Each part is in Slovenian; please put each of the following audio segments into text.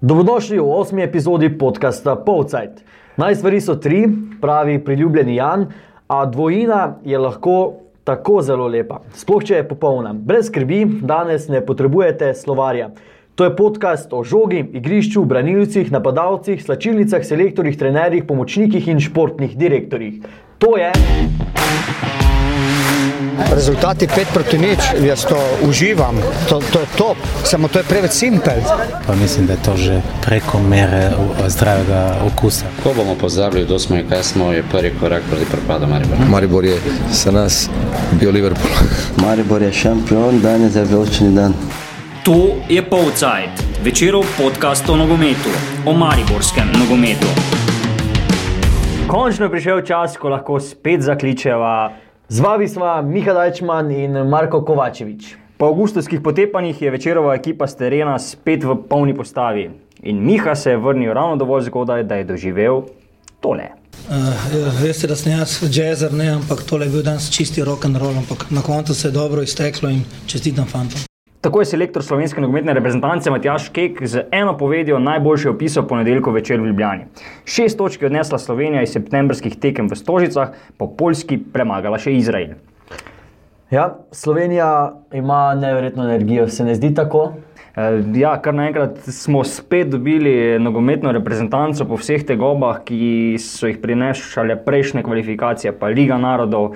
Dobrodošli v osmi epizodi podcasta Povcajt. Naj stvari so tri, pravi priljubljeni Jan, a dvojina je lahko tako zelo lepa. Sploh če je popolna. Brez skrbi, danes ne potrebujete slovarja. To je podcast o žogi, igrišču, branilcih, napadalcih, slačilnicah, selektorjih, trenerjih, pomočnikih in športnih direktorjih. To je. Rezultati 5 proti nič, jaz to uživam, to, to je top, samo to je preveč simpel. Pa mislim, da je to že preko mere uh, zdravega okusa. Ko bomo pozabili, kdo smo in kaj smo, je prvi korak proti propadu Maribora. Maribor je za nas bil Liverpool. Maribor je šampion, danes je veličini dan. To je Povcajt, večerov podcast o nogometu, o mariborskem nogometu. Končno je prišel čas, ko lahko spet zakličeva. Z vami smo Miha Dajčman in Marko Kovačevič. Po avgustovskih potepanjih je večerova ekipa z terena spet v polni postavi. In Miha se je vrnil ravno dovolj zgodaj, da je doživel tole. Uh, veste, da sem jaz jazzer, ne, ampak tole je bil danes čisti rock and roll, ampak na koncu se je dobro izteklo in čestitam fantom. Tako je selektor slovenske nogometne reprezentance Matjaš Kek z eno povedjo najboljše opisal ponedeljko večer v Ljubljani. Šest točk je odnesla Slovenija iz septembrskih tekem v Stožicah, po Poljski premagala še Izrael. Ja, Slovenija ima neverjetno energijo, se ne zdi tako? Eh, Ja, kar naenkrat smo spet dobili nogometno reprezentanco po vseh tegobah, ki so jih prinešale prejšnje kvalifikacije, pa Liga narodov.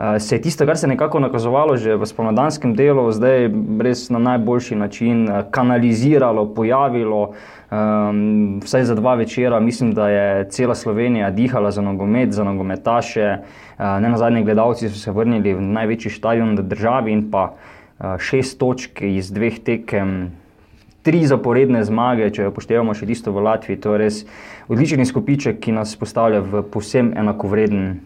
Eh, Se je tisto, kar se je nekako nakazovalo že v spomladanskem delu, zdaj res na najboljši način eh, kanaliziralo, pojavilo. Um, vsaj za dva večera, mislim, da je cela Slovenija dihala za nogomet, za nogometaše. Uh, ne na zadnje, gledalci so se vrnili v največji stadion v državi in pa uh, šest točk iz dveh tekem, tri zaporedne zmage, če upoštevamo še tisto v Latviji. To je res odličen izkupiček, ki nas postavlja v povsem enakovreden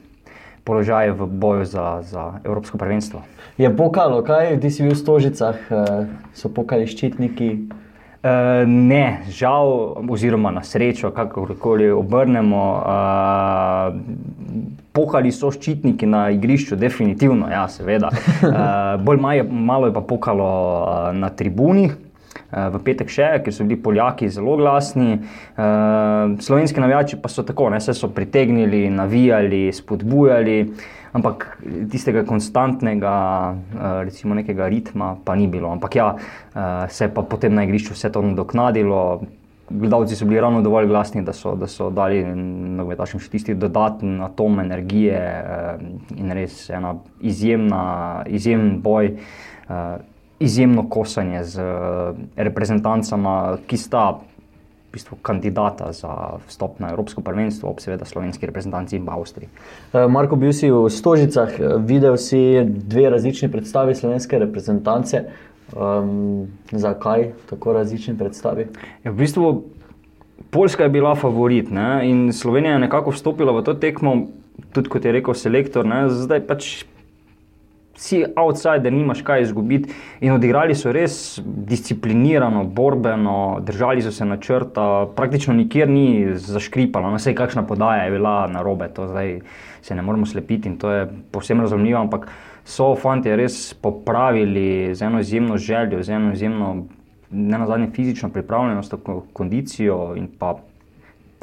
položaj v boju za, za Evropsko prvenstvo. Je pokalo, kaj ti si bil v Stožicah, eh, so pokali ščitniki. Uh, ne, žal, oziroma na srečo, kakorkoli obrnemo, uh, pokali so ščitniki na igrišču, definitivno, ja, seveda. Uh, bolj maj, malo je pa pokalo uh, na tribunih. Uh, V petek še, ker so bili Poljaki zelo glasni. Uh, slovenski navijači pa so tako, ne, se so pritegnili, navijali, spodbujali, ampak tistega konstantnega, uh, recimo nekega ritma pa ni bilo. Ampak ja, uh, se je pa potem na igrišču vse to nadoknadilo. Gledalci so bili ravno dovolj glasni, da so, da so dali nogometašem še tisti dodatni atom energije eh, in res ena izjemna, izjemen boj, eh, izjemno kosanje z eh, reprezentancama, ki sta v bistvu kandidata za vstop na Evropsko prvenstvo, ob seveda slovenski reprezentanci in pa Avstriji. Eh, Marko, bil si v Stožicah, eh, videl si dve različni predstavi slovenske reprezentance. Um, zakaj tako različni predstavi? Ja, v bistvu Poljska je bila favorit ne? in Slovenija je nekako vstopila v to tekmo, tudi kot je rekel selektor, ne? zdaj pač si outsider, nimaš kaj izgubiti. In odigrali so res disciplinirano, borbeno, držali so se načrta, praktično nikjer ni zaškripalo, no, vse kakšna podaja je bila na robe, to zdaj se ne moremo slepiti in to je povsem razumljivo, ampak so fanti res popravili z eno izjemno željo, z eno izjemno, ne na zadnje, fizično pripravljenost, kondicijo in pa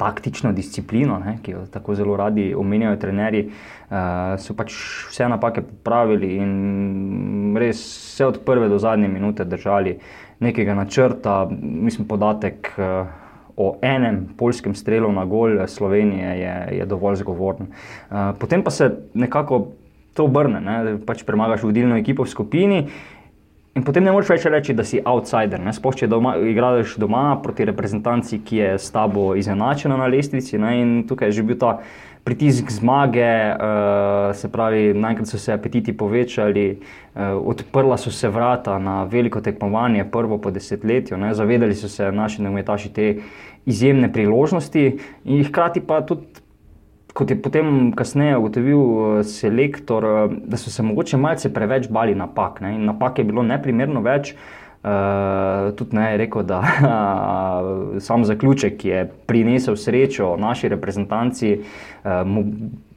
taktično disciplino, ne, ki jo tako zelo radi omenjajo trenerji, uh, so pač vse napake popravili in res vse od prve do zadnje minute držali nekega načrta. Mislim, podatek uh, o enem polskem strelu na gol Slovenije je, je dovolj zgovoren. Uh, potem pa se nekako to obrne, ne, pač premagaš vodilno ekipo v skupini. In potem ne moreš več reči, da si outsider. Ne? Sploh če doma, igraš doma proti reprezentanci, ki je s tabo izenačena na lestvici. Ne? In tukaj je že bil ta pritisk zmage, uh, se pravi, naenkrat so se apetiti povečali, uh, odprla so se vrata na veliko tekmovanje, prvo po desetletju. Ne? Zavedali so se naši nogometaši te izjemne priložnosti in hkrati pa tudi. Kot je potem kasneje ugotovil uh, selektor, uh, da so se mogoče malce preveč bali napak. Ne? In napak je bilo neprimerno več. Uh, tudi ne je rekel, da uh, sam zaključek je prinesel srečo naši reprezentanci, uh, mu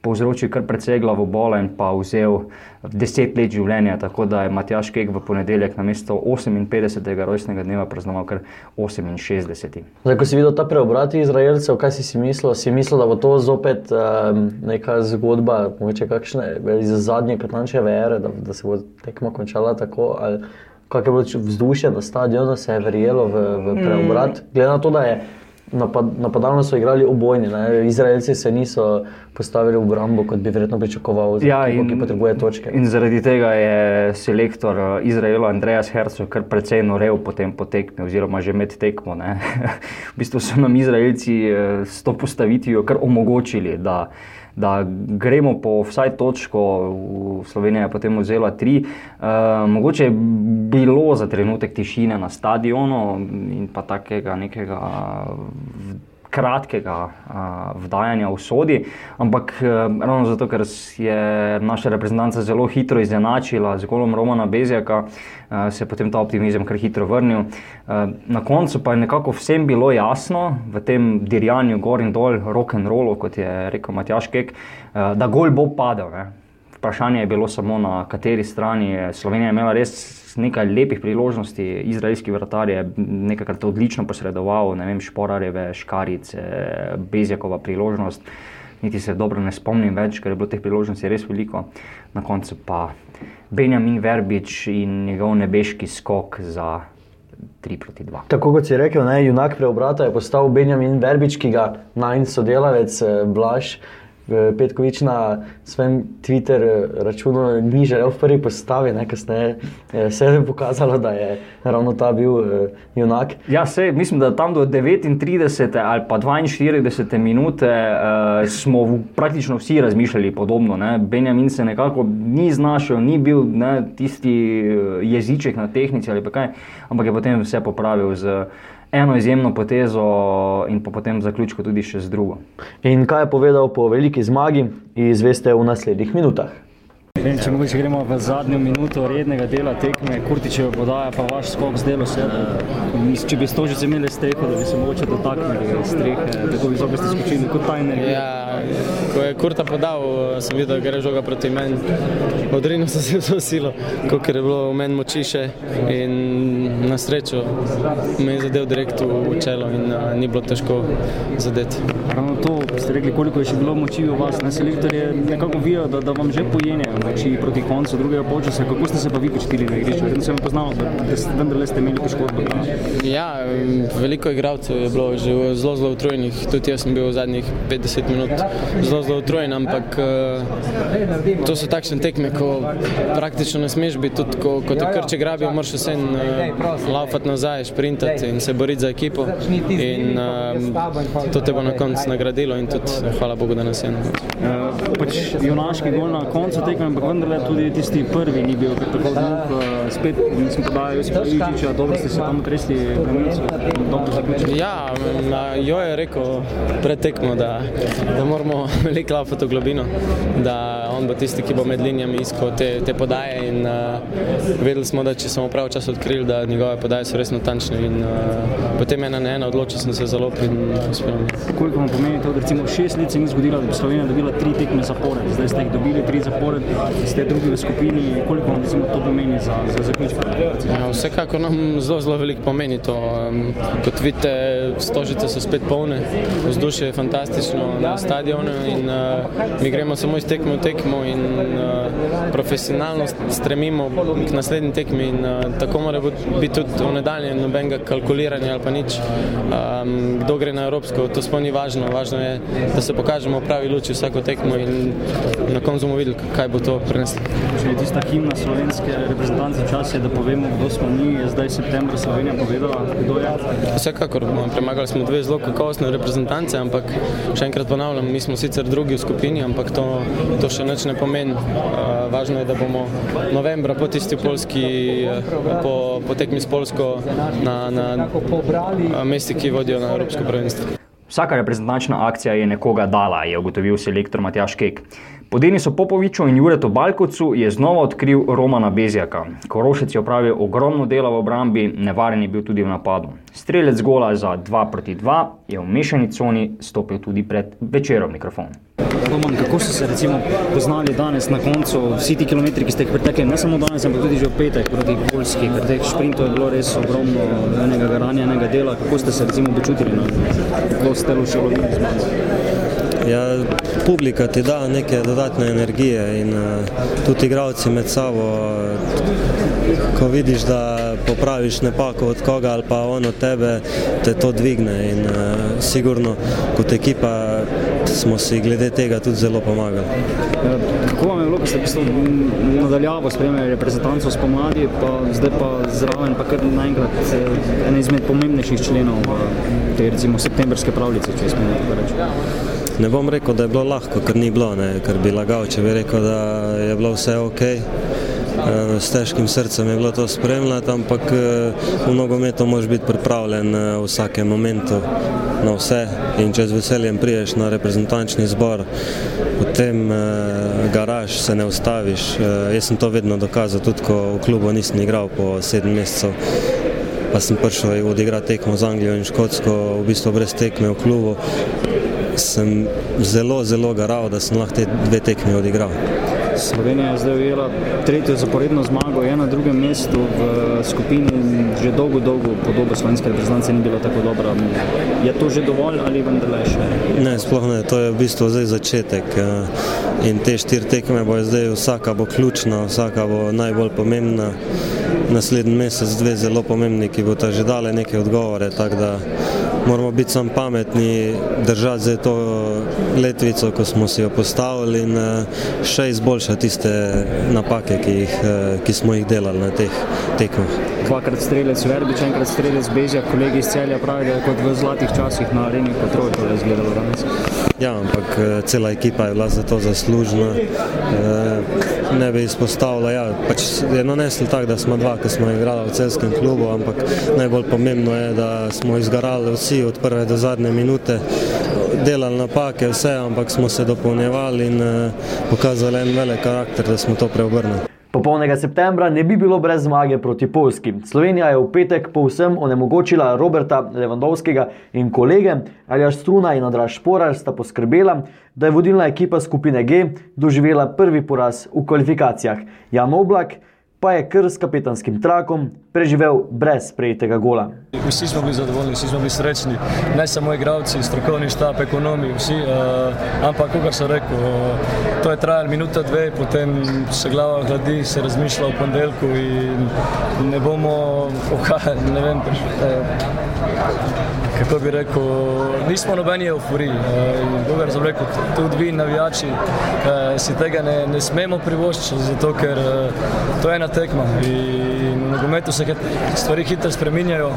povzročil kar precej glavobola in pa vzel deset let življenja. Tako da je Matjaš Kek v ponedeljek na mesto 58. rojstnega dneva praznoval kar 68. Zdaj, ko si videl ta preobrat Izraelcev, kaj si si mislil? Si mislil, da bo to zopet um, neka zgodba, mogoče kakšne iz zadnje katančeve ere, da, da se bo tekma končala tako? Ali, Kako je bilo vzdušje na stadionu, se je verjelo v, v preobrat. Glede na to, da je napad, napadalno so igrali obojni, ne? Izraelci se niso postavili v obrambo, kot bi verjetno pričakoval, Ja, ekipo, in- ki potrebuje točke. In zaradi tega je selektor eh, Izraela Andreas Herzog kar precej norev potem po tekmi, oziroma že med tekmo. v bistvu so nam Izraelci eh, s to postavitvijo kar omogočili, da, da gremo po vsaj točko, Slovenija je potem vzela tri. Uh, mogoče je bilo za trenutek tišine na stadionu in pa takega nekega kratkega uh, vdajanja v sodi, ampak uh, ravno zato, ker je naša reprezentanca zelo hitro izenačila z golom Romana Bezjaka, uh, se je potem ta optimizem kar hitro vrnil. Uh, na koncu pa je nekako vsem bilo jasno v tem dirjanju gor in dol, rock and rollu, kot je rekel Matjaš Kek, uh, da gol bo padel. Ne. Vprašanje je bilo samo na kateri strani. Slovenija je imela res nekaj lepih priložnosti, izraelski vratar je nekajkrat odlično posredoval, ne vem, Šporareve, Škarice, Bezjakova priložnost. Niti se dobro ne spomnim več, ker je bilo teh priložnosti res veliko. Na koncu pa Benjamin Verbič in njegov nebeški skok za 3 proti 2. Tako kot si rekel, ne, junak preobrata je postal Benjamin Verbič, ki ga najn sodelavec eh, Blaž Petkovič na svojem Twitter eh, računu ni želel v prvi postavi, ne, kasneje eh, se je pokazalo, da je ravno ta bil eh, junak. Ja, sej, mislim, da tam do 39. ali pa 42. minute uh, smo v, praktično vsi razmišljali podobno. Ne. Benjamin se nekako ni znašel, ni bil ne, tisti eh, jeziček na tehnici ali kaj, ampak je potem vse popravil z eno izjemno potezo in pa potem zaključku tudi še z drugo. In kaj je povedal po veliki zmagi, izveste v naslednjih minutah. Vem, če mogoče gremo v zadnjo minuto rednega dela tekme, Kurtičeva podaja, pa vaš skok zdelo se. Mis, če bi stožice imeli streho, da bi se mogoče dotaknili strehe, tako bi zopet skočili kot tajne. Ja, ko je Kurta podal, sem videl, da gre žoga proti meni. Odrinil sem se vso silo, kot je bilo v meni moči še in na srečo me je zadev direkt v čelo in uh, ni bilo težko zadeti. Ravno to ste rekli, koliko je še bilo moči v vas. Ne, selektor je nekako videl, da, da vam že pojenjajo moči proti koncu drugega polčasa. Kako ste se pa vi počutili na igrišču? Vedno sem poznal, da, da ste vendarle ste imeli poškodbo. Ja, veliko igralcev je bilo že v- zelo, zelo utrujenih. Tudi jaz sem bil v zadnjih 50 minut zelo, zelo utrujen, ampak to so takšne tekme, ko praktično ne smeš biti, tudi ko, ko te krče grabijo, moraš vse laufati nazaj, sprintati in se boriti za ekipo. In eh, to te bo na koncu nagradilo in tudi hvala Bogu, da nas je. Uh, pač junaški gol na koncu tekme, ampak vendarle tudi tisti prvi ni bil kar tako dolg. Uh, spet nisem podajal Josipa Iličiča, dobro ste se tam tresli, dobro zaključili. Ja, m, a, jo je rekel pred tekmo, da, da moramo veliko laufati v globino, da on bo tisti, ki bo med linijami iskal te, te podaje. In, uh, vedeli smo, da če smo prav čas odkrili, da njegove podaje so res natančne. In, uh, potem ena na ena odločil sem se za lop in uspel. Koliko vam pomeni to, da recimo šest let se ni zgodilo, da bi Slovenija dobila tri tekme zapored, zdaj ste jih dobili tri zapored, ste drugi v skupini, koliko vam recimo to pomeni za, za zaključek? Ja, vsekakor nam zelo, zelo veliko pomeni to. Um, kot vidite, stožice so spet polne, vzdušje je fantastično na stadionu in uh, mi gremo samo iz tekme v tekmo in uh, profesionalno stremimo k naslednji tekmi in uh, tako mora bit- biti tudi v nadaljem nobenega kalkuliranja ali pa nič. Um, kdo gre na Evropsko, to sploh ni važno, važno je, da se pokažemo v pravi luči vsako tekmo in na koncu bomo videli, kaj bo to prineslo. Če je tista himna slovenske reprezentance, čas je, da povemo, kdo smo mi, je zdaj septembra Slovenija povedala, kdo je. Vsekakor, no, premagali smo dve zelo kakovostne reprezentance, ampak še enkrat ponavljam, mi smo sicer drugi v skupini, ampak to, to še nič ne pomeni. Uh, važno je, da bomo novembra po tisti polski, eh, po, po tekmi s Polsko na, na eh, mesti, ki vodijo na Evropsko prvenstvo. Vsaka reprezentančna akcija je nekoga dala, je ugotovil selektor Matjaš Kek. Po Denisu Popoviču in Juretu Balkovcu je znova odkril Romana Bezjaka. Korošec je opravil ogromno dela v obrambi, nevaren je bil tudi v napadu. Strelec gola za 2 proti 2 je v mešani coni stopil tudi pred večerov mikrofon. Roman, kako ste se recimo poznali danes na koncu, vsi ti kilometri, ki ste jih pretekli, ne samo danes, ampak tudi že v petek proti Poljski, ker teh sprintov je bilo res ogromno enega garanja, enega dela. Kako ste se recimo počutili na kako ste lušili z mano? Ja, publika ti da neke dodatne energije in uh, tudi igravci med sabo, ko vidiš, da popraviš napako od koga ali pa on od tebe, te to dvigne in uh, sigurno kot ekipa smo si glede tega tudi zelo pomagali. Kako vam je bilo, ko ste nadaljavo spremljali reprezentanco spomladi, pa zdaj pa zraven, pa kar naenkrat ena izmed pomembnejših členov te recimo septembrske pravljice, če smem tako reči? Ne bom rekel, da je bilo lahko, ker ni bilo, ne, ker bi lagal, če bi rekel, da je bilo vse ok. S težkim srcem je bilo to spremljati, ampak v nogometu moraš biti pripravljen v vsakem momentu na vse in če z veseljem priješ na reprezentančni zbor, potem garaž se ne ustaviš. Jaz sem to vedno dokazal, tudi ko v klubu nisem igral po sedem mesecev. Pa sem prišel odigrati tekmo z Anglijo in Škotsko, v bistvu brez tekme v klubu sem zelo, zelo garal, da sem lahko te dve tekmi odigral. Slovenija je zdaj ujela tretjo zaporedno zmago, je na drugem mestu v skupini in že dolgo, dolgo podoba slovenske reprezentance ni bila tako dobra. Je to že dovolj ali vendarle še? Ne, sploh ne, to je v bistvu zdaj začetek in te štiri tekme bo zdaj vsaka bo ključna, vsaka bo najbolj pomembna. Naslednji mesec dve zelo pomembni, ki bo ta že dale neke odgovore, tako da moramo biti sam pametni, držati za to letvico, ko smo si jo postavili in še izboljšati tiste napake, ki, jih, ki smo jih delali na teh tekmah. Dvakrat strelec Verbič, enkrat strelec Bežja, kolegi iz celja pravijo, da je kot v zlatih časih na areni Petrol to izgledalo danes. Ja, ampak cela ekipa je bila za to zaslužna. Ne bi izpostavila, ja, pač je naneslo tako, da smo dva, ki smo igrali v celskem klubu, ampak najbolj pomembno je, da smo izgarali vsi od prve do zadnje minute, delali napake, vse, ampak smo se dopolnjevali in pokazali en velik karakter, da smo to preobrnili. Popolnega septembra ne bi bilo brez zmage proti Poljski. Slovenija je v petek povsem onemogočila Roberta Levandovskega in kolege, Aljaš Struna in Andraš Šporar sta poskrbela, da je vodilna ekipa skupine G doživela prvi poraz v kvalifikacijah. Jan Oblak pa je kar s kapetanskim trakom preživel brez prejetega gola. Vsi smo bili zadovoljni, vsi smo bili srečni, ne samo igravci, strokovni štab, ekonomi, vsi, uh, ampak, kot sem rekel, uh, to je trajalo minuto, dve, potem se glava hladi, se razmišlja o ponedeljku in ne bomo, oh, ne vem, uh, kako bi rekel, nismo nobeni euforiji. Uh, kot sem rekel, tudi vi, navijači, uh, si tega ne, ne smemo privoščiti, zato ker uh, to je ena tekma in v nogometu se stvari hitro spreminjajo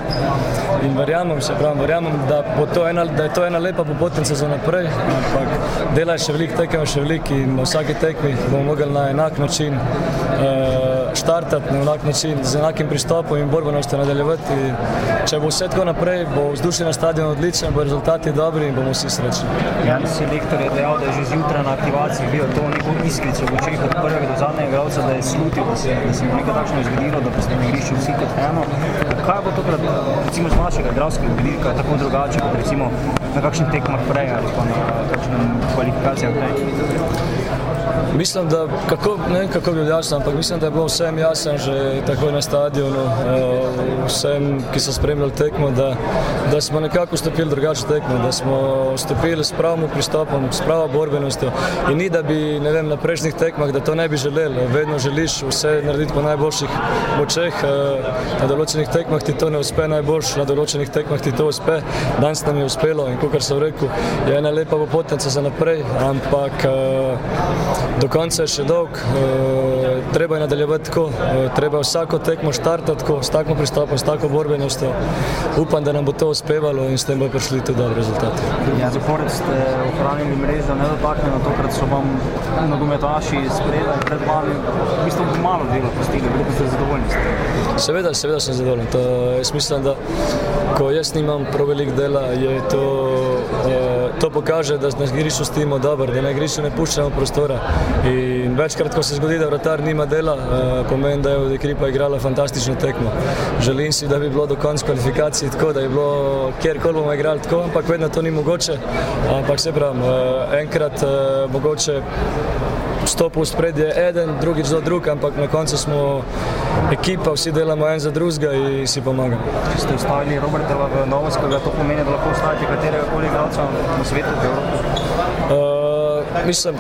in verjamem, se pravim, verjamem, da, ena, da je to ena lepa popotnica za naprej, ampak dela je še veliko tekem, še veliko in na vsaki tekmi bomo mogli na enak način uh, štartati, na enak način, z enakim pristopom in borbenostjo nadaljevati. Če bo vse tako naprej, bo vzdušje na stadionu odlično, bo rezultati dobri in bomo vsi srečni. Jan selektor je dejal, da je že zjutraj na aktivaciji bil to neko iskrico v očeh od prvega do zadnjega igralca, da je slutil, da se, da se je nekaj takšno zgodilo, da boste na igrišču vsi kot eno. Kaj bo tokrat, recimo z vašega igralskega vidika, tako drugače kot recimo na kakšnih tekmah prej ali pa na kakšnih kvalifikacijah prej? Mislim, da kako, ne vem, kako bi objasnil, ampak mislim, da je bilo vsem jasno že takoj na stadionu, vsem, ki so spremljali tekmo, da, da smo nekako stopili drugače tekmo, da smo stopili s pravim pristopom, s pravo borbenostjo in ni, da bi vem, na prejšnjih tekmah, da to ne bi želeli. Vedno želiš vse narediti po najboljših močeh, na določenih tekmah ti to ne uspe najboljš, na določenih tekmah ti to uspe. Danes nam je uspelo in kot sem rekel, je ena lepa popotnica za naprej, ampak do konca je še dolg. treba je nadaljevati tako, uh, treba vsako tekmo štartati tako, s takim pristopom, s tako borbenostjo. Upam, da nam bo to uspevalo in s tem bodo prišli tudi dobri rezultati. Ja, zapored ste ohranili mrežo nedotaknjeno, tokrat so vam nogometaši spredaj pred vami. V bistvu malo dela postili, veliko ste zadovoljni. s tem. Seveda, seveda sem zadovoljen. To, jaz mislim, da ko jaz nimam prav veliko dela, je to, eh, to pokaže, da na igrišču stojimo dobro, da na igrišču ne puščamo prostora. In večkrat, ko se zgodi, da vratar nima dela, eh, pomeni, da je ekipa igrala fantastično tekmo. Želim si, da bi bilo do konca kvalifikacij tako, da bi bilo kjerkoli bomo igrali tako, ampak vedno to ni mogoče. Ampak se pravim, eh, enkrat eh, mogoče stopil v spredje eden, drugič do drug, ampak na koncu smo ekipa, vsi delamo en za drugega in si pomagamo. Če ste ustavili Roberta v Novoskovega, to pomeni, da lahko ustavite katerega koli igralca na svetu v Evropi. Uh, mislim,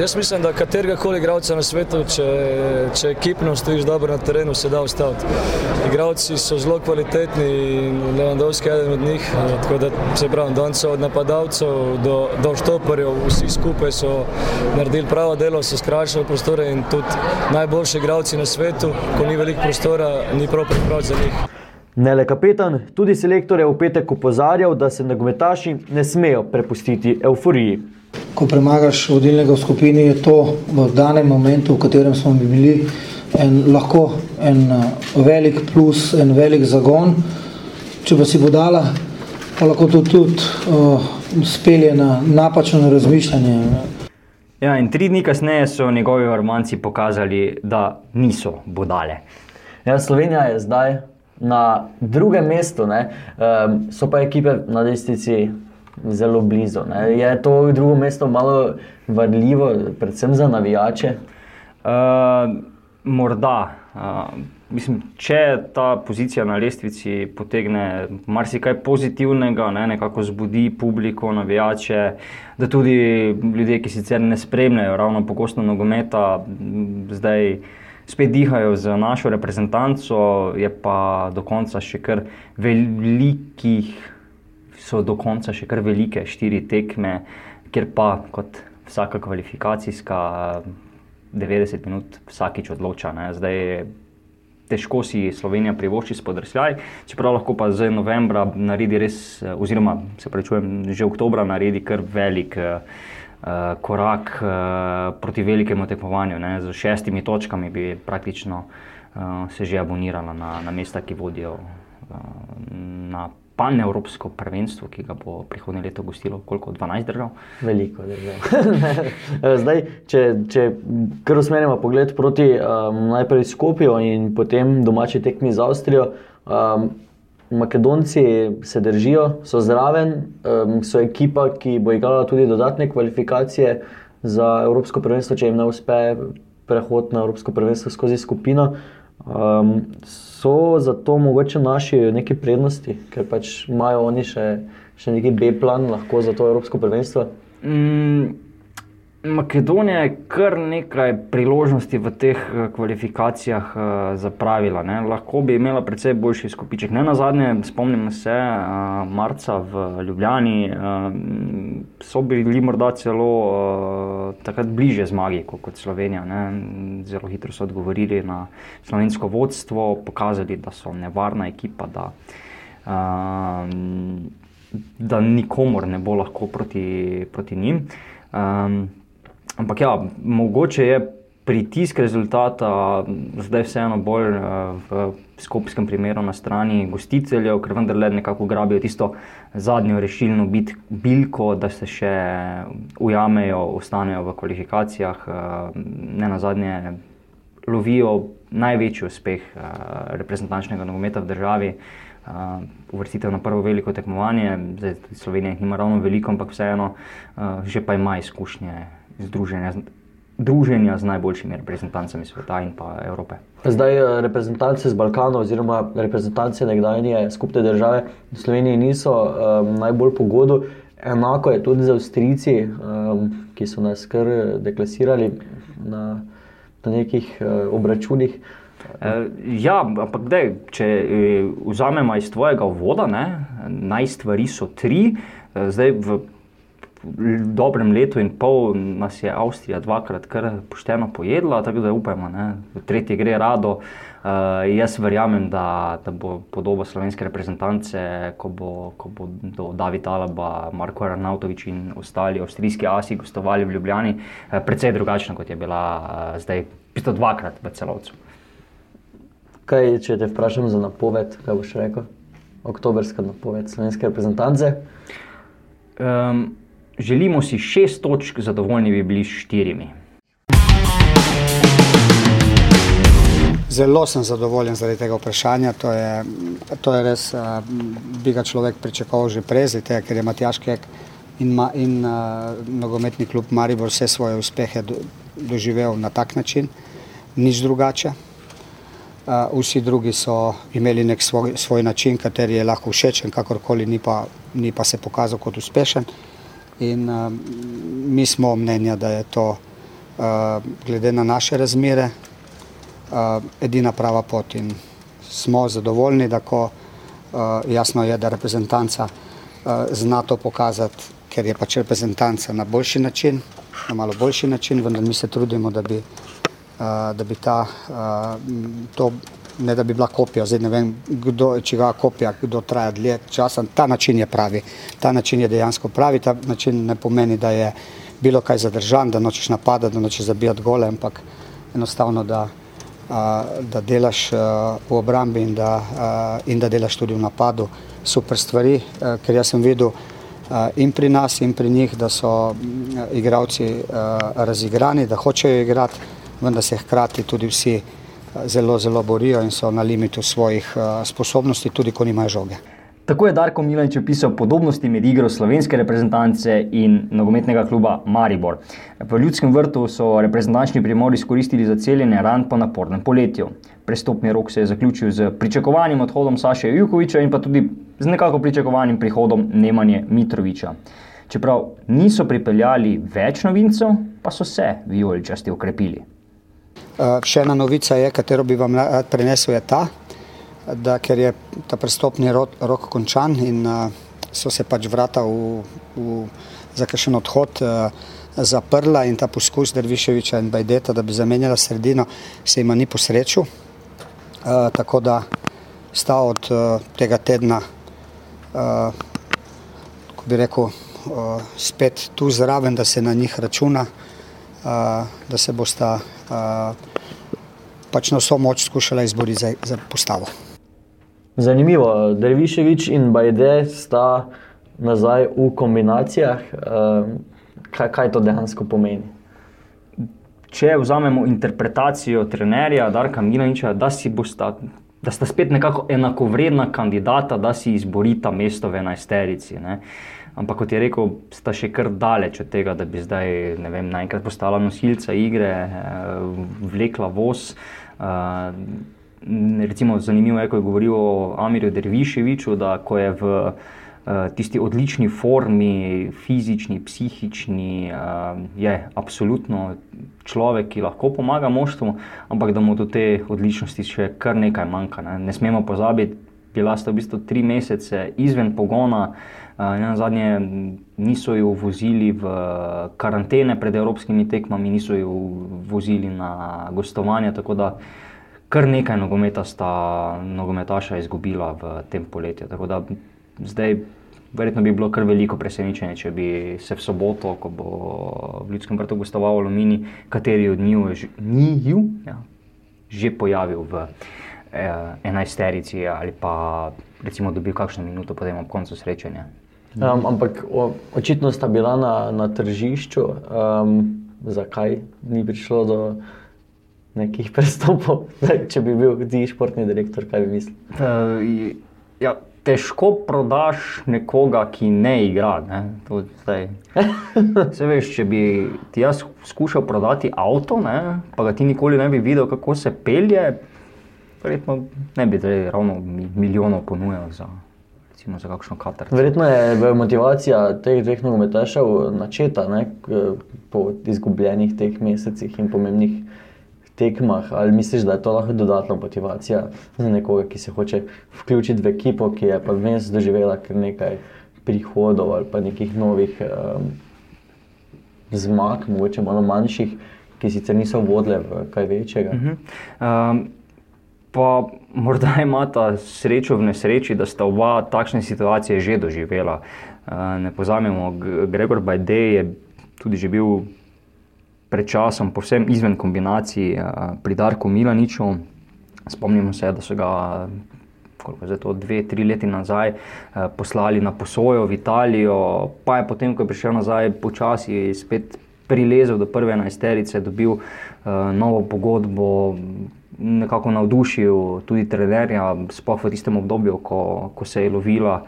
jaz mislim, da katerega koli igralca na svetu, če, če ekipno stojiš dobro na terenu, se da ustaviti. Igralci so zelo kvalitetni in Lewandowski je eden od njih. eh, Tako da se pravi, danes od napadalcev do, do štoparjev, vsi skupaj so naredili pravo delo, so skrajšali prostore in tudi najboljši igralci na svetu, ko ni veliko prostora, ni prav priprav za njih. Ne le kapetan, tudi selektor je v petek opozarjal, da se nogometaši ne smejo prepustiti euforiji. Ko premagaš vodilnega v skupini, je to v danem momentu, v katerem smo bili, en, lahko en eh, velik plus, en velik zagon. Če pa si bo dala, pa lahko to tudi uh, spelje na napačno razmišljanje. Ja, in tri dni kasneje so njegovi varmanci pokazali, da niso bodale. Ja, Slovenija je zdaj na drugem mestu, ne? um, so pa ekipe na lestvici zelo blizu. Ne? Je to drugo mesto malo varljivo, predvsem za navijače? Uh, morda. Uh, mislim, če ta pozicija na lestvici potegne marsikaj pozitivnega, ne, nekako zbudi publiko, navijače, da tudi ljudje, ki sicer ne spremljajo ravno pogosto nogometa, zdaj spet dihajo z našo reprezentanco, je pa do konca še kar velikih, so do konca še kar velike štiri tekme, kjer pa kot vsaka kvalifikacijska 90 minut vsakič odloča. Ne. Zdaj težko si Slovenija privošči spodrsljaj, čeprav lahko pa zdaj novembra naredi res, oziroma se pravičujem, že oktobra naredi kar velik eh, korak eh, proti velikemu tekmovanju. Z šestimi točkami bi praktično eh, se že abonirala na, na mesta, ki vodijo eh, na panevropsko prvenstvo, ki ga bo prihodnje leto gostilo koliko 12 držav. Veliko držav. Zdaj, če, če kar usmerimo pogled proti um, najprej Skopju in potem domači tekmi z Avstrijo. Um, Makedonci se držijo, so zraven, um, so ekipa, ki bo igrala tudi dodatne kvalifikacije za Evropsko prvenstvo, če jim ne uspe prehod na Evropsko prvenstvo skozi skupino. Um, so zato mogoče naši neki prednosti, ker pač imajo oni še, še neki B-plan lahko za to Evropsko prvenstvo. Mm, Makedonija je kar nekaj priložnosti v teh eh, kvalifikacijah uh, zapravila. Ne. Lahko bi imela precej boljši izkupiček. Ne na zadnje, spomnimo se, uh, marca v Ljubljani uh, so bili morda celo uh, takrat bliže zmagi kot, kot Slovenija. Ne. Zelo hitro so odgovorili na slovensko vodstvo, pokazali, da so nevarna ekipa. Da, uh, da nikomor ne bo lahko proti, proti njim. Um, ampak ja, mogoče je pritisk rezultata zdaj vseeno bolj uh, v skopskem primeru na strani gostiteljev, ker vendarle nekako grabijo tisto zadnjo rešilno bit, bilko, da se še ujamejo, ostanejo v kvalifikacijah, uh, ne na zadnje lovijo največji uspeh uh, reprezentančnega nogometa v državi. Uh, uvrstitev na prvo veliko tekmovanje, zdaj Slovenija jih nima ravno veliko, ampak vseeno uh, že pa ima izkušnje združenja, druženja z najboljšimi reprezentancami sveta in pa Evrope. Zdaj eh, reprezentance z Balkana oziroma reprezentance nekdanje skupne države v Sloveniji niso um, najbolj pogodu. Enako je tudi za Avstrijci, um, ki so nas kar deklasirali na, na nekih uh, obračunih. E, ja, ampak dej, če e, vzamemo iz tvojega voda, naj stvari so tri. Zdaj v dobrem letu in pol nas je Avstrija dvakrat kar pošteno pojedla, tako da upajmo, ne, tretji gre rado. Uh, jaz verjamem, da, da bo podoba slovenske reprezentance, ko bo, ko bo do Davida Alaba, Marko Arnautovič in ostali avstrijski asi gostovali v Ljubljani, uh, precej drugačna, kot je bila uh, zdaj, pisto dvakrat v celovcu. Kaj, če te vprašam za napoved, kaj boš rekel? Oktobrska napoved slovenske reprezentance. Um, želimo si šest točk, zadovoljni bi bili s štirimi. Zelo sem zadovoljen zaradi tega vprašanja. To je, to je res, uh, bi ga človek pričakoval že prej, tega, ker je Matjaš Kek in, ma, in uh, nogometni klub Maribor vse svoje uspehe do, doživel na tak način, nič drugače. Uh, vsi drugi so imeli nek svoj, svoj način, kateri je lahko všečen, kakorkoli ni pa, ni pa se pokazal kot uspešen. In uh, mi smo mnenja, da je to uh, glede na naše razmere, uh, edina prava pot in smo zadovoljni, da ko uh, jasno je, da reprezentanca uh, zna to pokazati, ker je pač reprezentanca na boljši način, na malo boljši način, vendar mi se trudimo, da bi, uh, da bi ta, uh, to, ne da bi bila kopija, zdaj ne vem, kdo, čiga kopija, kdo traja dlje časa, ta način je pravi, ta način je dejansko pravi, ta način ne pomeni, da je bilo kaj zadržan, da nočeš napadati, da nočeš zabijati gole, ampak enostavno, da da delaš v obrambi in da, in da delaš tudi v napadu. Super stvari, ker jaz sem videl in pri nas in pri njih, da so igravci razigrani, da hočejo igrati, vendar se hkrati tudi vsi zelo, zelo borijo in so na limitu svojih sposobnosti, tudi ko nimajo žoge. Tako je Darko Milanič opisal podobnosti med igro slovenske reprezentance in nogometnega kluba Maribor. V ljudskem vrtu so reprezentančni primori izkoristili za celjenje ran po napornem poletju. Prestopni rok se je zaključil z pričakovanim odhodom Saša Jukoviča in pa tudi z nekako pričakovanim prihodom Nemanje Mitroviča. Čeprav niso pripeljali več novincev, pa so se vijoličasti ukrepili. Uh, še ena novica je, katero bi vam rad prenesel, je ta, da ker je ta prestopni rok, rok končan in uh, so se pač vrata v, v, za kakšen odhod uh, zaprla in ta poskus Derviševiča in Bajdeta, da bi zamenjala sredino, se jima ni posrečil. Uh, tako da sta od uh, tega tedna, uh, ko bi rekel, uh, spet tu zraven, da se na njih računa, uh, da se bosta pač na vso moč skušala izboriti za, za postavo. Zanimivo, Derviševič in Bajde sta nazaj v kombinacijah. Kaj, kaj to dejansko pomeni? Če vzamemo interpretacijo trenerja Darka Milaniča, da, bosta, da sta spet nekako enakovredna kandidata, da si izborita mesto v enajsterici. Ne? Ampak kot je rekel, sta še kar daleč od tega, da bi zdaj vem, naenkrat postala nosilca igre, vlekla voz. Recimo, zanimivo je, ko je govoril o Amirju Derviševiču, da ko je v uh, tisti odlični formi, fizični, psihični, je absolutno človek, ki lahko pomaga moštvu, ampak da mu do te odličnosti še kar nekaj manjka. Ne, ne smemo pozabiti, bila sta v bistvu tri mesece izven pogona. Uh, na zadnje niso jo vozili v karantene pred evropskimi tekmami, niso jo vozili na gostovanje. Tako da kar nekaj nogometa sta nogometaša izgubila v tem poletju. Tako da zdaj verjetno bi bilo kar veliko presenečenje, če bi se v soboto, ko bo v Ljudskem vrtu gostoval Alumini, kateri od njiju ja, že pojavil v eh, enajsterici ali pa recimo dobil kakšno minuto potem ob koncu srečanja. Um, ampak o, očitno sta bila na, na tržišču, um, zakaj ni prišlo do nekih prestopov. Če bi bil ti športni direktor, kaj bi mislil? Uh, ja, težko prodaš nekoga, ki ne igra. Ne? veš, če bi ti jaz skušal prodati avto, ne? pa ga ti nikoli ne bi videl, kako se pelje, verjetno ne bi ravno milijonov ponujal za. Za Verjetno je motivacija teh dveh nogometašev načeta ne, po izgubljenih teh mesecih in pomembnih tekmah, ali misliš, da je to lahko dodatna motivacija za nekoga, ki se hoče vključiti v ekipo, ki je pa vmes doživela kar nekaj prihodov ali pa nekih novih um, zmag, mogoče malo manjših, ki sicer niso vodile v kaj večjega. Uh -huh. um, pa morda imata srečo v nesreči, da sta oba takšne situacije že doživela. Uh, ne pozamemo, Gregor Bajdej je tudi že bil pred časom povsem izven kombinacij uh, pri Darku Milaniču. Spomnimo se, da so ga koliko je to, dve, tri leta nazaj, eh, poslali na posojo v Italijo, pa je potem, ko je prišel nazaj, počasi prilezel do prve enajsterice, dobil uh, novo pogodbo, nekako navdušil tudi trenerja, sploh v tistem obdobju, ko, ko se je lovila.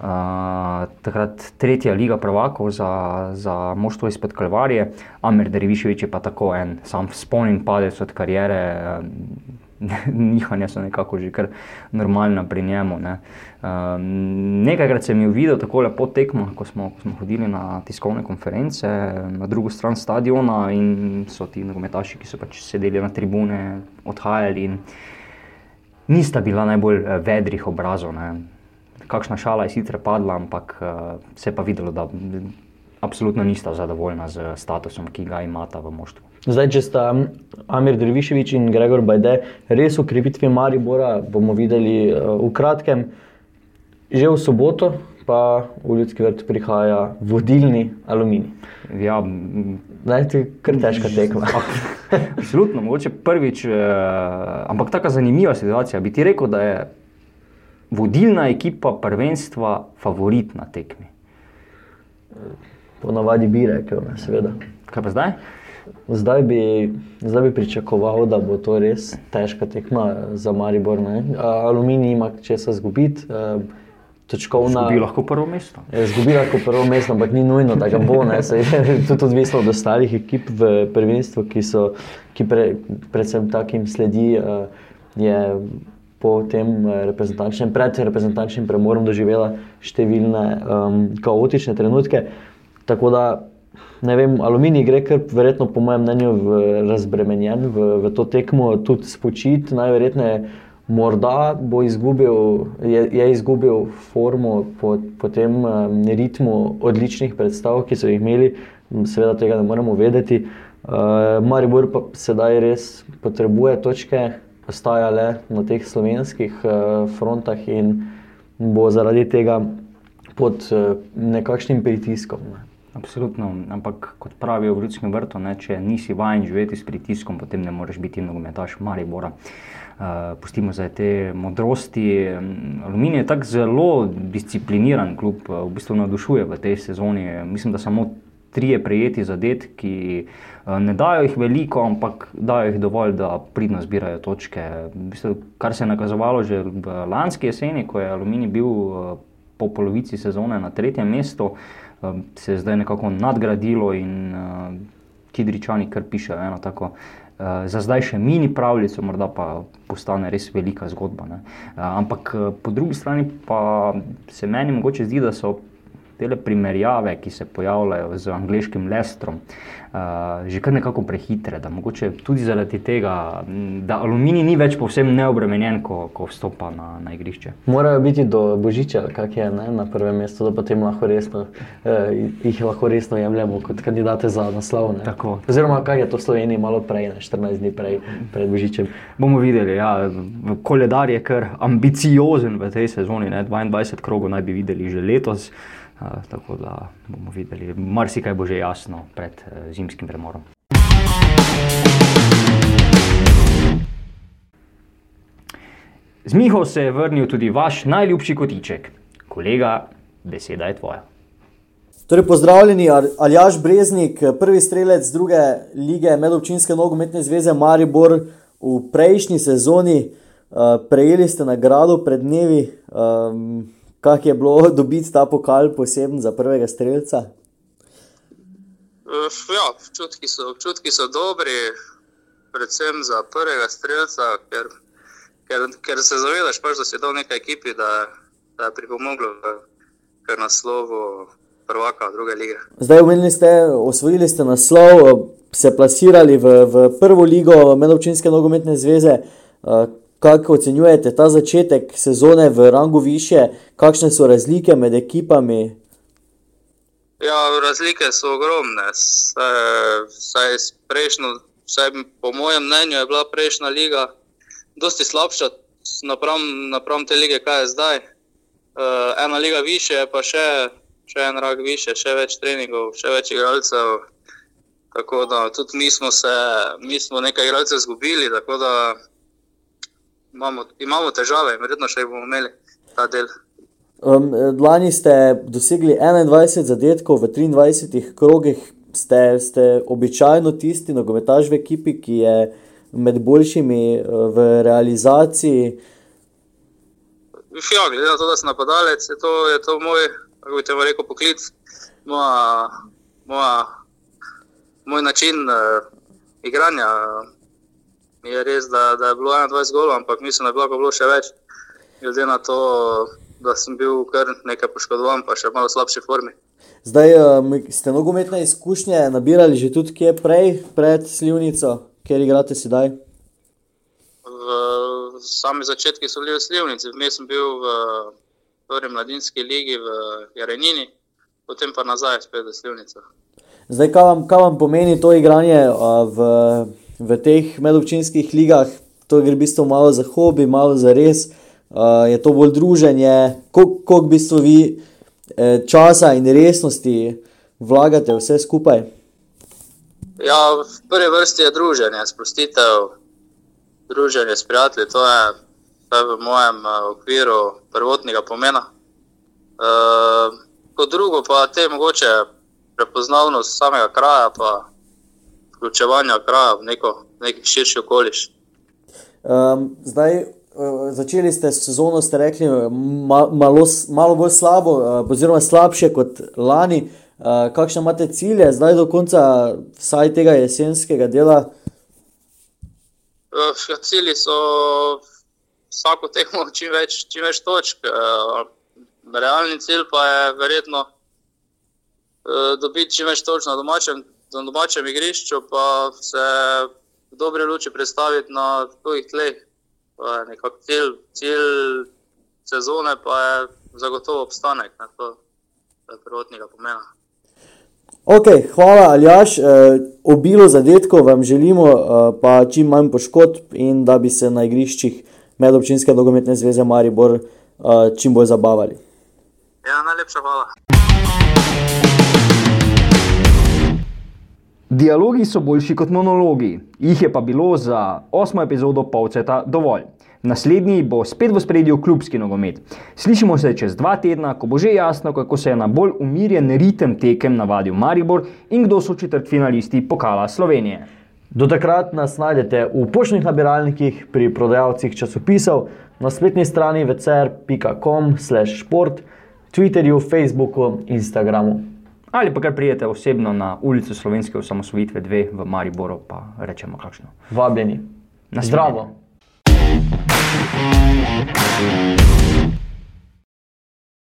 Uh, takrat tretja liga prvakov za, za moštvo izpod Kalvarije, Amer Deriviševič je pa tako en, sam spomnim padec od karijere, nihanja so nekako že kar normalna pri njemu. Ne. Um, nekajkrat sem jih videl tako lepo tekmo, ko smo, ko smo hodili na tiskovne konference na drugo stran stadiona in so ti nogometaši, ki so pač sedeli na tribune, odhajali in nista bila najbolj eh, vedrih obrazov. Ne. Kakšna šala je sicer padla, ampak uh, se je pa videlo, da absolutno nista zadovoljna z statusom, ki ga imata v moštvu. Zdaj, če sta Amir Drviševič in Gregor Bajde res v krepitvi Maribora, bomo videli uh, v kratkem, že v soboto, pa v ljudski vrt prihaja vodilni aluminij. Ja, Zdaj ti je kar težka tekma. Absolutno, mogoče prvič, eh, ampak tako zanimiva situacija. Bi ti rekel, da je vodilna ekipa prvenstva favorit na tekmi? Ponavadi bi rekel, ne, seveda. Kaj pa zdaj? Zdaj bi, zdaj bi pričakoval, da bo to res težka tekma za Maribor. Ne. Aluminij ima česa zgubiti. Točkovna, Zgubi lahko prvo mesto. Zgubi lahko prvo mesto, ampak ni nujno, da ga bo. Ne. Se tudi odvisno od ostalih ekip v prvenstvu, ki so, ki pre, predvsem takim sledi, je po tem reprezentančnem, pred reprezentančnim premorom doživela številne um, kaotične trenutke. Tako da ne vem, aluminij gre kar verjetno, po mojem mnenju, v razbremenjen v, v to tekmo, tudi spočit, najverjetneje. Morda bo izgubil, je, je izgubil formo po, po tem um, ritmu odličnih predstav, ki so jih imeli, seveda tega ne moremo vedeti. Uh, Maribor pa sedaj res potrebuje točke, ostaja le na teh slovenskih uh, frontah in bo zaradi tega pod uh, nekakšnim pritiskom. Ne. Absolutno, ampak kot pravijo v Ljudskem vrtu, ne, če nisi vajen živeti s pritiskom, potem ne moreš biti nogometaš Maribora. Uh, pustimo zdaj te modrosti. Aluminij je tako zelo discipliniran klub, v bistvu navdušuje v tej sezoni. Mislim, da samo trije prejeti zadetki, uh, ne dajo jih veliko, ampak dajo jih dovolj, da pridno zbirajo točke. V bistvu, kar se je nakazovalo že lanski jeseni, ko je Aluminij bil uh, po polovici sezone na tretjem mestu. Se je zdaj nekako nadgradilo in uh, Kidričani kar pišejo eno tako. Uh, za zdaj še mini pravljico, morda pa postane res velika zgodba. Uh, ampak uh, po drugi strani pa se meni mogoče zdi, da so te primerjave, ki se pojavljajo z angliškim lestrom, uh, že kar nekako prehitre. Da mogoče tudi zaradi tega, da aluminij ni več povsem neobremenjen, ko, ko vstopa na, na igrišče. Morajo biti do božiča, kak je ne, na prvem mestu, da potem lahko resno, eh, jih lahko resno jemljemo kot kandidate za naslov. Oziroma, kaj je to v Sloveniji malo prej, ne, 14 dni prej, pred božičem. Bomo videli, ja, koledar je kar ambiciozen v tej sezoni, ne, 22 krogov naj bi videli že letos. Uh, tako da bomo videli, marsikaj bo že jasno pred uh, zimskim premorom. Z Miho se je vrnil tudi vaš najljubši kotiček, kolega, beseda je tvoja. Torej, pozdravljeni, Aljaš Breznik, prvi strelec druge lige Medobčinske nogometne zveze Maribor v prejšnji sezoni. Uh, prejeli ste nagrado pred dnevi. Um, Kako je bilo dobiti ta pokal poseben za prvega streljca? Ja, občutki so, občutki so dobri, predvsem za prvega streljca, ker, ker, ker se zavedaš, pač, da si dal nekaj ekipi, da, da je pripomoglo k naslovu prvaka druge lige. Zdaj, umenili ste, osvojili ste naslov, se plasirali v, v prvo ligo Medovčinske nogometne zveze. Kako ocenjujete ta začetek sezone v rangu više, kakšne so razlike med ekipami? Ja, razlike so ogromne. Saj, prejšnjo, saj po mojem mnenju je bila prejšnja liga dosti slabša napram, napram te lige, kaj je zdaj. Uh, ena liga više, je pa še, še en rak više, še več treningov, še več igralcev. Tako da tudi mi smo, se, mi smo nekaj igralcev izgubili, tako da imamo, imamo težave verjetno še jih bomo imeli ta del. Um, lani ste dosegli 21 zadetkov v 23 krogih, ste, ste običajno tisti nogometaš v ekipi, ki je med boljšimi uh, v realizaciji. Ja, glede na to, da sem napadalec, je to, je to moj, kako bi te rekel, poklic, moja, moja, moj način uh, igranja. Je res, da, da je bilo 21 golov, ampak mislim, da je bilo, bilo še več, glede na to, da sem bil kar nekaj poškodovan, pa še v malo slabši formi. Zdaj um, ste nogometne izkušnje nabirali že tudi kje prej, pred Slivnico, kjer igrate sedaj? V sami začetki so bili v Slivnici, vmes sem bil v prvi mladinski ligi v Jarenini, potem pa nazaj spet v Slivnico. Zdaj, kaj vam, kaj vam pomeni to igranje uh, v, v teh medobčinskih ligah? To gre v bistvu malo za hobi, malo za res. Uh, je to bolj druženje, koliko v bistvu vi eh, časa in resnosti vlagate vse skupaj? Ja, v prvi vrsti je druženje, sprostitev, druženje s prijatelji. To je, to je v mojem uh, okviru prvotnega pomena. Uh, kot drugo, pa te mogoče prepoznavnost samega kraja, pa vključevanje kraja v neko, neki širši okoliš. Um, zdaj, uh, začeli ste sezono, ste rekli, ma, malo, malo bolj slabo, uh, oziroma slabše kot lani. Uh, kakšne imate cilje, zdaj do konca vsaj tega jesenskega dela? Uh, cilji so vsako tekmo čim več, čim več točk. Realni cilj pa je verjetno dobiti čim več točk na domačem, na domačem igrišču, pa se v dobri luči predstaviti na tujih tleh. Nekako cilj, cilj sezone pa je zagotovo obstanek, ne, to je prvotnega pomena. Ok, hvala, Aljaš. E, obilo zadetkov vam želimo, e, pa čim manj poškodb in da bi se na igriščih Medobčinske nogometne zveze Maribor e, čim bolj zabavali. Ja, najlepša hvala. Dialogi so boljši kot monologi, jih je pa bilo za osmo epizodo Pavceta dovolj. Naslednji bo spet v spredju klubski nogomet. Slišimo se čez dva tedna, ko bo že jasno, kako se je na bolj umirjen ritem tekem navadil Maribor in kdo so četrt finalisti pokala Slovenije. Do takrat nas najdete v poštnih nabiralnikih, pri prodajalcih časopisov, na spletni strani večer.com/šport, Twitterju, Facebooku, Instagramu. Ali pa kar prijete osebno na ulico Slovenske osamosvojitve 2 v Mariboru, pa rečemo kakšno. Vabljeni. Na Zdravo. Thank you.